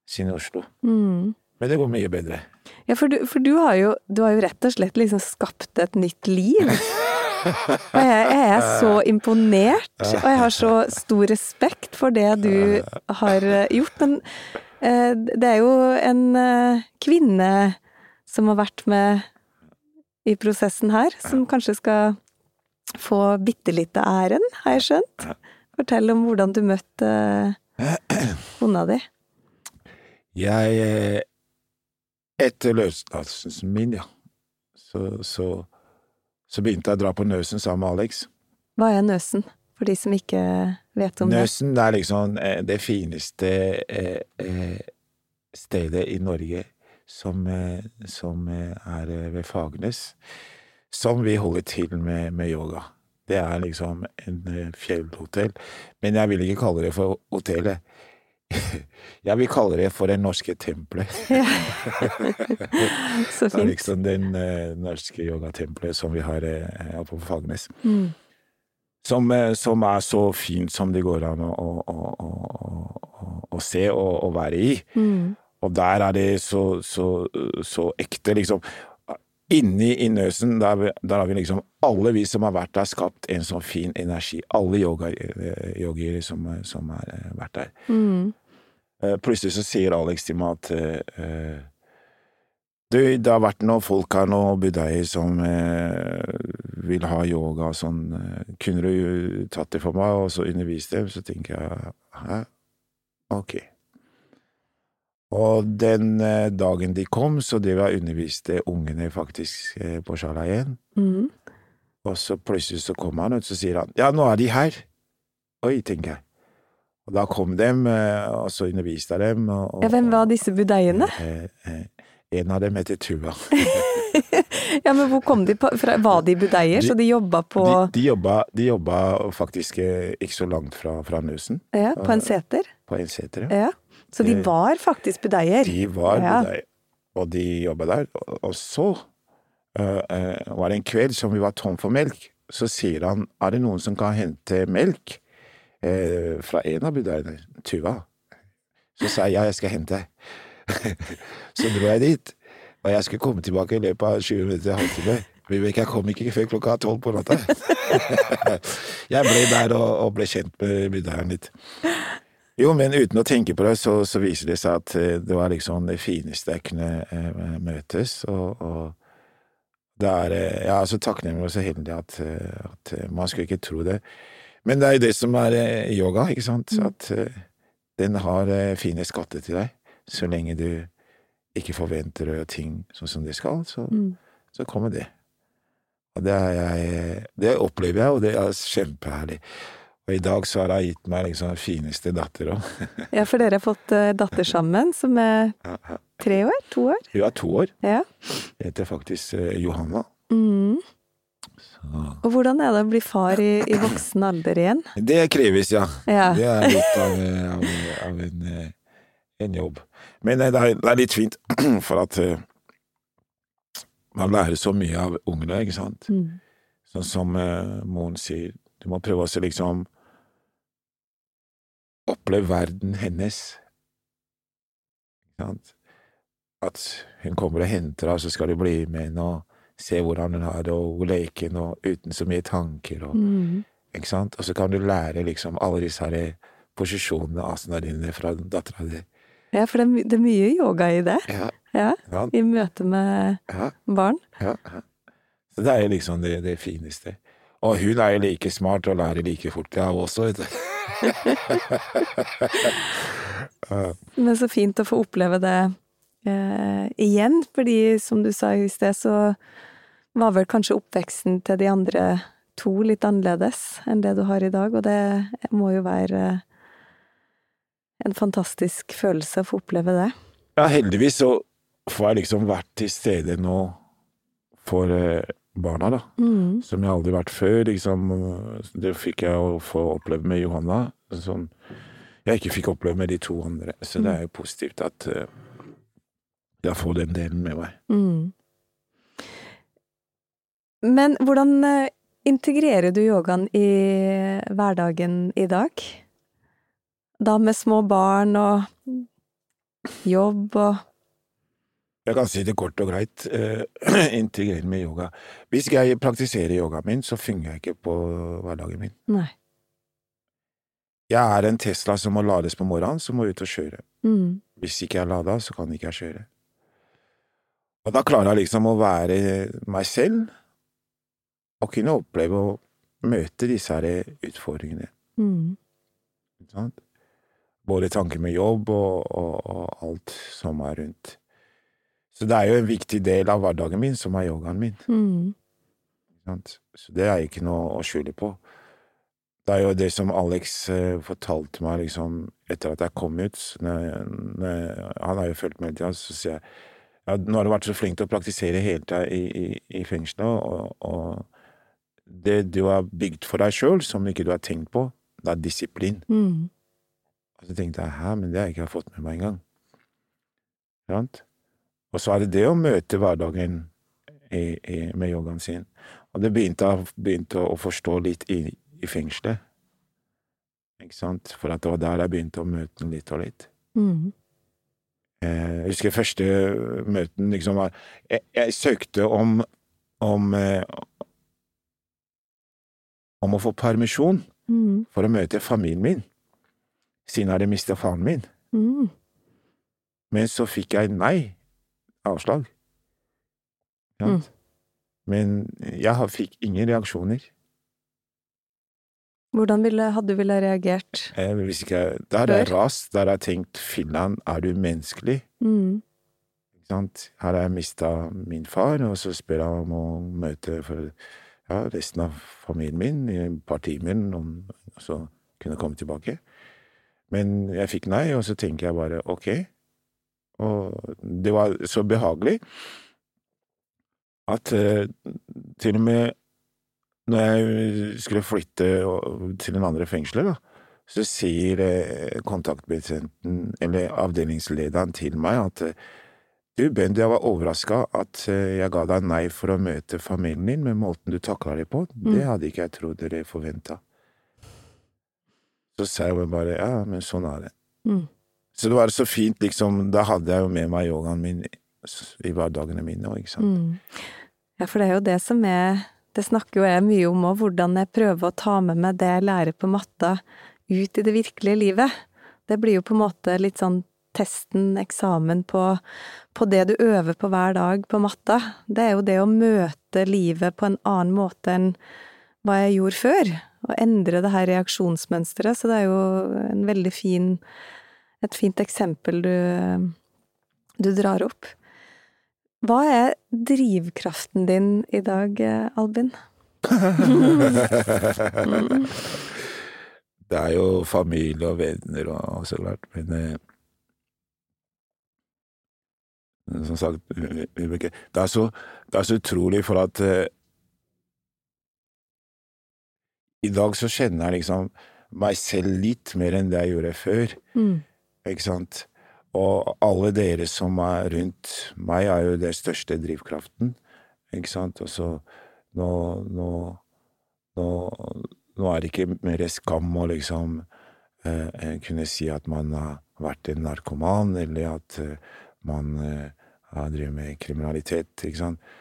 sin i Oslo. Mm. Men det går mye bedre. Ja, for du, for du har jo du har jo rett og slett liksom skapt et nytt liv. Og jeg, jeg er så imponert, og jeg har så stor respekt for det du har eh, gjort. Men eh, det er jo en eh, kvinne som har vært med i prosessen her, som kanskje skal få bitte lite æren, har jeg skjønt. Fortell om hvordan du møtte kona di. Jeg Etter løslatelsen min, ja, så, så, så begynte jeg å dra på Nøsen sammen med Alex. Hva er Nøsen, for de som ikke vet om det? Nøsen er liksom eh, det fineste eh, eh, stedet i Norge som, som er ved Fagernes, som vi holder til med, med yoga. Det er liksom en fjellhotell, men jeg vil ikke kalle det for hotellet. Jeg vi kaller det for det norske tempelet. Så Det er liksom den eh, norske yogatempelet som vi har eh, her på Fagernes. Mm. Som, eh, som er så fint som det går an å, å, å, å, se og, og være i. Mm. Og der er det så, så, så ekte, liksom. Inni i Nøsen, der, der har vi liksom Alle vi som har vært der, skapt en sånn fin energi. Alle yoga- eh, som, som har eh, vært der. Mm. Eh, Plutselig så sier Alex til meg at Du, det har vært noen folk her, noen buddhaer, som eh, vil ha yoga og sånn. Kunne du tatt det for meg, og så undervist dem? Så tenker jeg hæ? Ok. Og den eh, dagen de kom, så drev jeg og underviste ungene faktisk eh, på Sjala igjen. Mm. Og så plutselig så kommer han, og så sier han ja, nå er de her. Oi, tenker jeg. Og da kom dem, eh, og så underviste jeg dem. Og, og, Ja, hvem var disse budeiene? En av dem heter Tuva. Ja, men hvor kom de på, fra? Var de budeier, De- så de jobba på, De, de, jobba, de jobba faktisk ikke så langt fra, fra Nøsen, ja, på en seter? på en seter, ja. Ja. Så de Eh, var faktisk budeier? De var Ja. budeier, og de jobba der. Og, så uh, var det en kveld som vi var tom for melk. Så sier han er det noen som kan hente melk uh, fra en av budeiene, Tuva. Så sa jeg ja, jeg skal hente. så dro jeg dit, og jeg skulle komme tilbake i løpet av 20 minutter, halvtime. Vibeke, jeg kom ikke før klokka tolv på natta. jeg ble der og, og ble kjent med budeieren litt. Jo, men uten å tenke på det, så, så viser det seg at eh, det var liksom det fineste jeg kunne eh, møtes, og, og det er eh, Jeg er så takknemlig og så heldig at, at man skulle ikke tro det. Men det er jo det som er yoga, ikke sant, at eh, den har fine skatter til deg, så lenge du ikke forventer ting sånn som det skal, så, Mm. så kommer det. Og det, er jeg, det opplever jeg, og det er kjempeherlig. Og i dag så har jeg gitt meg liksom den fineste datter òg. Ja, for dere har fått eh, datter sammen, som er tre år? To år? Hun er to år. Ja. Heter faktisk eh, Johanna. Mm. Så. Og hvordan er det å bli far i, i voksen alder igjen? Det kreves, ja. Ja. Det er litt av, eh, av, av en, en jobb. Men det er, det er litt fint, for at man lærer så mye av ungene, ikke sant. Mm. Sånn som uh, moren sier, du må prøve å se liksom Oppleve verden hennes. At hun kommer og henter henne, så skal du bli med henne og se hvordan hun har det, og leken, og uten så mye tanker. Og, Mm. ikke sant? Og så kan du lære liksom alle disse her posisjonene, asana dine, fra dattera di. Ja, for det er, mye yoga i det. Ja, Ja, ja, I møte med ja, barn. ja, ja. Så det er liksom det, det fineste. Og hun er jo like smart og lærer like fort, jeg også, vet du. Men så fint å få oppleve det eh, igjen, fordi som du sa i sted, så var vel kanskje oppveksten til de andre to litt annerledes enn det du har i dag, og det må jo være en fantastisk følelse å få oppleve det. Ja, heldigvis så får jeg liksom vært til stede nå for eh, barna, da. Mm. Som jeg aldri har vært før, liksom. Det fikk jeg å få oppleve med Johanna, som jeg ikke fikk oppleve med de to andre. Så det er jo positivt at eh, jeg får den delen med meg. Mm. Men hvordan eh, integrerer du yogaen i hverdagen i dag? Da med små barn og jobb og Jeg kan si det kort og greit. Uh, integrere med yoga. Hvis jeg praktiserer yogaen min, så fungerer jeg ikke på hverdagen min. Nei. Jeg er en Tesla som må lades på morgenen, som må ut og kjøre. Mm. Hvis ikke jeg er lada, så kan ikke jeg kjøre. Og da klarer jeg liksom å være meg selv, og kunne oppleve å møte disse her utfordringene. Mm. Ikke sant? Både tanker med jobb og, og, og alt som er rundt. Så det er jo en viktig del av hverdagen min, som er yogaen min. Mm. Så det er ikke noe å skjule på. Det er jo det som Alex eh, fortalte meg liksom etter at jeg kom ut. Når, når, han har jo fulgt med hele tida, så sier jeg ja, nå har du vært så flink til å praktisere hele tida i, i, i fengselet, og, og det du har bygd for deg sjøl, som ikke du har tenkt på, det er disiplin. Mm. Og så tenkte jeg hæ, men det har jeg ikke fått med meg engang. Sant? Og så er det det å møte hverdagen i, i, med yogaen sin. Og det begynte jeg begynte å forstå litt i, i fengselet. Ikke sant? For det var der jeg begynte å møte den litt og litt. Mm. Eh, Jeg husker første møten liksom var Jeg, jeg søkte om om eh, om å få permisjon Mm. for å møte familien min, siden jeg hadde mista faren min. Mm. Men så fikk jeg nei. Avslag. Ja. Mm. Men jeg fikk ingen reaksjoner. Hvordan ville, hadde du ville reagert? Eh, hvis ikke der har jeg rast, der har jeg tenkt Finland, er du menneskelig? Mm. Her har jeg mista min far, og så spør jeg om å møte for, ja, resten av familien min i et par timer, om så kunne komme tilbake. Men jeg fikk nei, og så tenker jeg bare ok. Og det var så behagelig at eh, til og med når jeg skulle flytte til en andre fengselet, da, så sier eh, kontaktbetjenten, eller avdelingslederen, til meg at eh, du, Bendy, jeg var overraska at jeg ga deg nei for å møte familien din, med måten du takla det på. Det hadde ikke jeg trodd dere forventa. Så sa jeg bare ja, men sånn er det. Mm. Så det var så fint, liksom. Da hadde jeg jo med meg yogaen min i hverdagene mine òg, ikke sant. Mm. Ja, for det er jo det som er Det snakker jo jeg mye om òg, hvordan jeg prøver å ta med meg det jeg lærer på matta, ut i det virkelige livet. Det blir jo på en måte litt sånn testen, eksamen på, på det du øver på hver dag på matta. Det er jo det å møte livet på en annen måte enn hva jeg gjorde før. Og endre det her reaksjonsmønsteret. Så det er jo en veldig fin Et fint eksempel du, du drar opp. Hva er drivkraften din i dag, Albin? Det er jo familie og venner og, og så klart, men eh, Som sagt, det er så, det er så utrolig, for at eh, I dag så kjenner jeg liksom meg selv litt mer enn det jeg gjorde før, Mm. Ikke sant? Og alle dere som er rundt meg, er jo den største drivkraften, ikke sant? Og så nå, nå, nå, nå er det ikke mer skam å liksom eh, kunne si at man har vært en narkoman, eller at eh, man eh, har drevet med kriminalitet, ikke sant.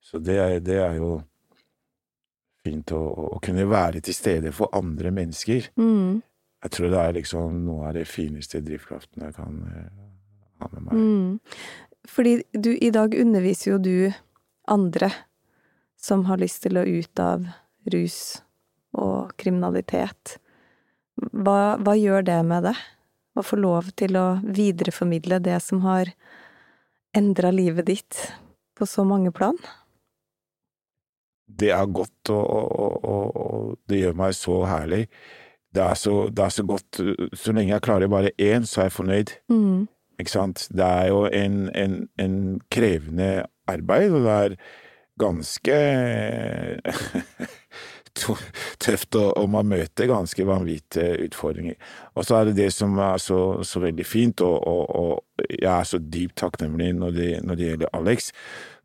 Så det er, det er jo fint å, å kunne være til stede for andre mennesker. Mm. Jeg tror det er liksom noe av det fineste drivkraften jeg kan eh, ha med meg. Mm. Fordi du, i dag underviser jo du andre som har lyst til å ut av rus og kriminalitet. Hva, hva gjør det med det? Å få lov til å videreformidle det som har endra livet ditt på så mange plan? Det er godt, og, og, og, og det gjør meg så herlig. Det er så, det er så godt Så lenge jeg klarer bare én, så er jeg fornøyd. Mm. Ikke sant? Det er jo en, en, en krevende arbeid, og det er ganske tøft, og, og man møter ganske vanvittige utfordringer. Og så er det det som er så, så veldig fint, og, og, og, jeg er så dypt takknemlig når det, når det gjelder Alex,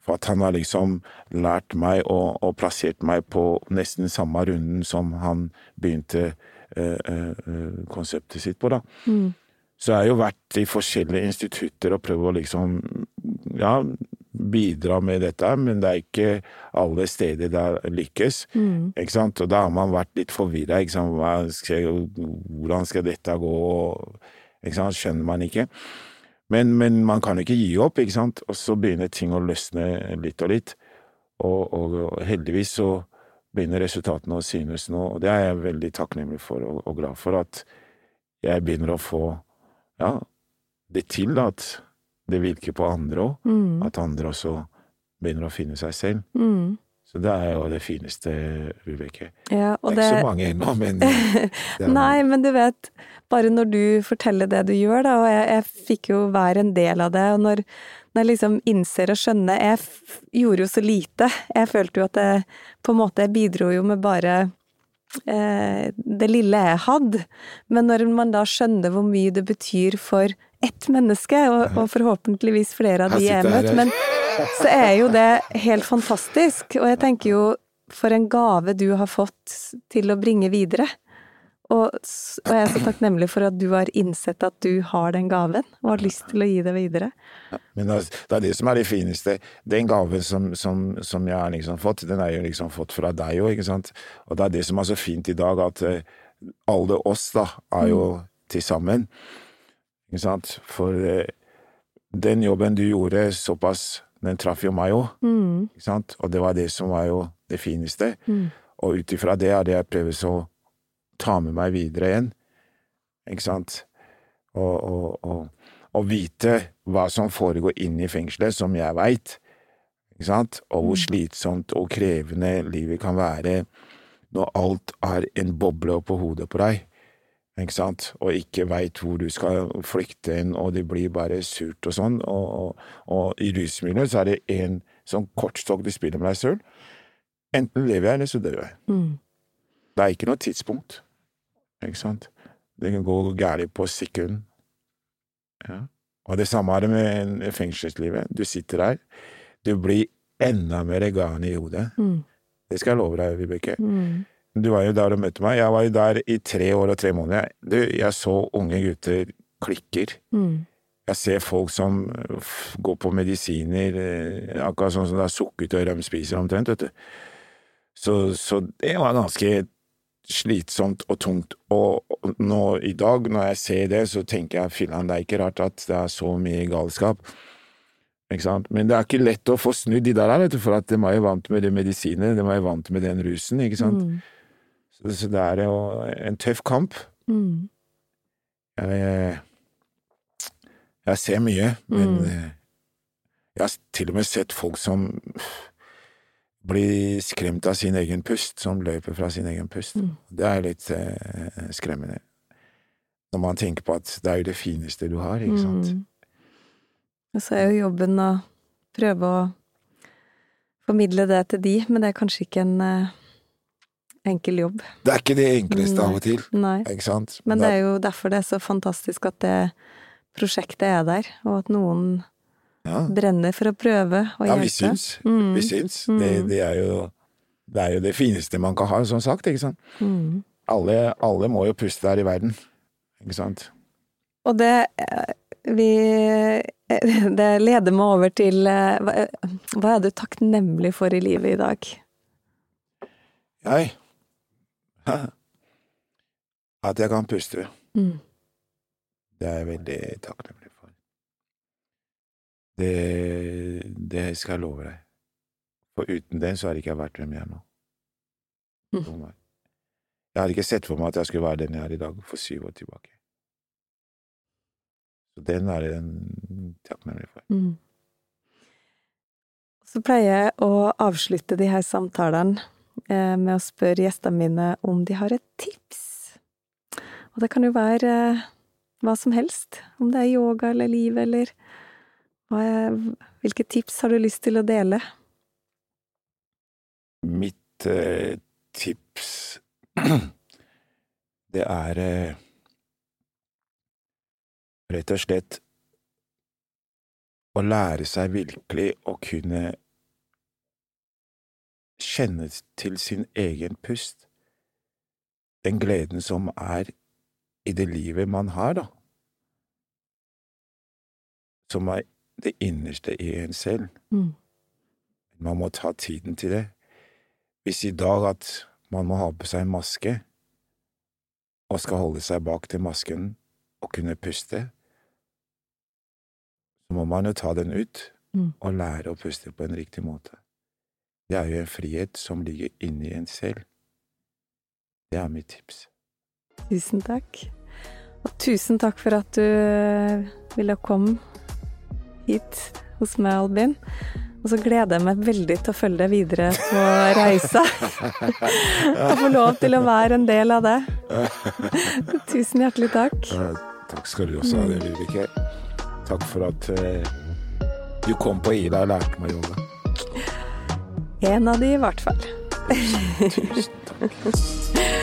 for at han har liksom lært meg og, og plassert meg på nesten samme runden som han begynte konseptet sitt på, da. Mm. Så jeg har jo vært i forskjellige institutter og prøvd å liksom, ja, bidra med dette, men det er ikke alle steder der lykkes. Mm. Ikke sant? Og da har man vært litt forvirra. Hvordan skal dette gå? Ikke sant? Skjønner man ikke. Men, men, man kan ikke gi opp, ikke sant? Og så begynner ting å løsne litt og litt. Og, og, og heldigvis så begynner resultatene å synes nå, og det er jeg veldig takknemlig for og, og glad for, at jeg begynner å få ja, det til, at det virker på andre òg. Mm. At andre også begynner å finne seg selv. Mm. Så det er jo det fineste, Vibeke. Ja, og det er det ikke så mange ennå, men Nei, men du vet, bare når du forteller det du gjør, da, og jeg, jeg fikk jo være en del av det, og når, når jeg liksom innser og skjønner Jeg gjorde jo så lite. Jeg følte jo at jeg på en måte jeg bidro jo med bare eh, det lille jeg hadde. Men når man da skjønner hvor mye det betyr for ett menneske, og, og forhåpentligvis flere av de jeg møtt, men så er jo det helt fantastisk. Og jeg tenker jo for en gave du har fått til å bringe videre. Og, og jeg er så takknemlig for at du har innsett at du har den gaven, og har lyst til å gi det videre. Ja, men det er det som er det fineste. Den gaven som, som, som jeg har liksom fått, den er jo liksom fått fra deg òg, ikke sant. Og det er det som er så fint i dag, at alle oss da er jo til sammen. Ikke sant. For den jobben du gjorde såpass den traff jo meg òg, Mm. ikke sant, og det var det som var jo det fineste. Mm. Og ut ifra det er det jeg prøver så ta med meg videre igjen, ikke sant, og, og, og, og vite hva som foregår inne i fengselet, som jeg veit, ikke sant, og hvor slitsomt og krevende livet kan være når alt er en boble oppå hodet på deg ikke sant, og ikke veit hvor du skal flykte inn, og det blir bare surt og sånn, og, og, og i rusmiljøet så er det en sånn kortstokk du spiller med deg sjøl. Enten lever jeg, eller så dør jeg. Mm. Det er ikke noe tidspunkt, ikke sant. Det kan gå galt på sekund. Ja. Og det samme er det med fengselslivet. Du sitter der, du blir enda mer galen i hodet. Mm. Det skal jeg love deg, Vibeke. Mm. Du var jo der og møtte meg. Jeg var jo der i tre år og tre måneder. Du, jeg så unge gutter klikker. Mm. Jeg ser folk som går på medisiner, eh, akkurat sånn som det er sukkertøy de spiser omtrent, vet du. Så, så det var ganske slitsomt og tungt. Og nå i dag, når jeg ser det, så tenker jeg filler'n, det er ikke rart at det er så mye galskap. Ikke sant? Men det er ikke lett å få snudd de der, vet du, for at de er jo vant med de medisinene, de er jo vant med den rusen, ikke sant. Mm. Så, så det er jo en tøff kamp. Mm. Jeg, jeg ser mye, men Mm. eh, jeg har til og med sett folk som blir skremt av sin egen pust, som løper fra sin egen pust. Mm. Det er litt eh, skremmende. Når man tenker på at det er jo det fineste du har, ikke sant. Mm. Og så er jo jobben å prøve å formidle det til de, men det er kanskje ikke en eh, enkel jobb. Det er ikke det enkleste av og til, Nei. ikke sant. Men det er jo derfor det er så fantastisk at det prosjektet er der, og at noen ja. brenner for å prøve å ja, hjelpe. vi syns. Mm. Vi syns. Mm. Det, det, er jo, det er jo det fineste man kan ha, som sagt, ikke sant. Mm. Alle, alle må jo puste der i verden, ikke sant. Og det eh, vi Det leder meg over til eh, hva, hva er du takknemlig for i livet i dag? Jeg At jeg kan puste. Mm. Det er jeg veldig takknemlig. Det, det skal jeg love deg. For uten den så hadde ikke jeg vært hvem jeg er nå. Mm. Jeg hadde ikke sett for meg at jeg skulle være den jeg er i dag, for syv år tilbake. Så den er jeg takknemlig for. Mm. Så pleier jeg å avslutte de her samtalene eh, med å spørre gjestene mine om de har et tips. Og det kan jo være eh, hva som helst, om det er yoga eller liv eller er, Hvilke tips har du lyst til å dele? Mitt eh, tips det er eh, rett og slett å lære seg virkelig å kunne kjenne til sin egen pust. Den gleden som er i det livet man har, da. Som er det innerste i en selv. Mm. Man må ta tiden til det. Hvis i dag at man må ha på seg en maske, og skal holde seg bak til masken og kunne puste, så må man jo ta den ut Mm. og lære å puste på en riktig måte. Det er jo en frihet som ligger inni en selv. Det er mitt tips. Tusen takk. Og tusen takk for at du ville komme hit hos meg, Albin. Og så gleder jeg meg veldig til å følge deg videre på reisa. Og få lov til å være en del av det. Tusen hjertelig takk. Takk skal du også ha, Vibeke. Takk for at eh, du kom på Ida og lærte meg yoga. En av de i hvert fall. Tusen takk.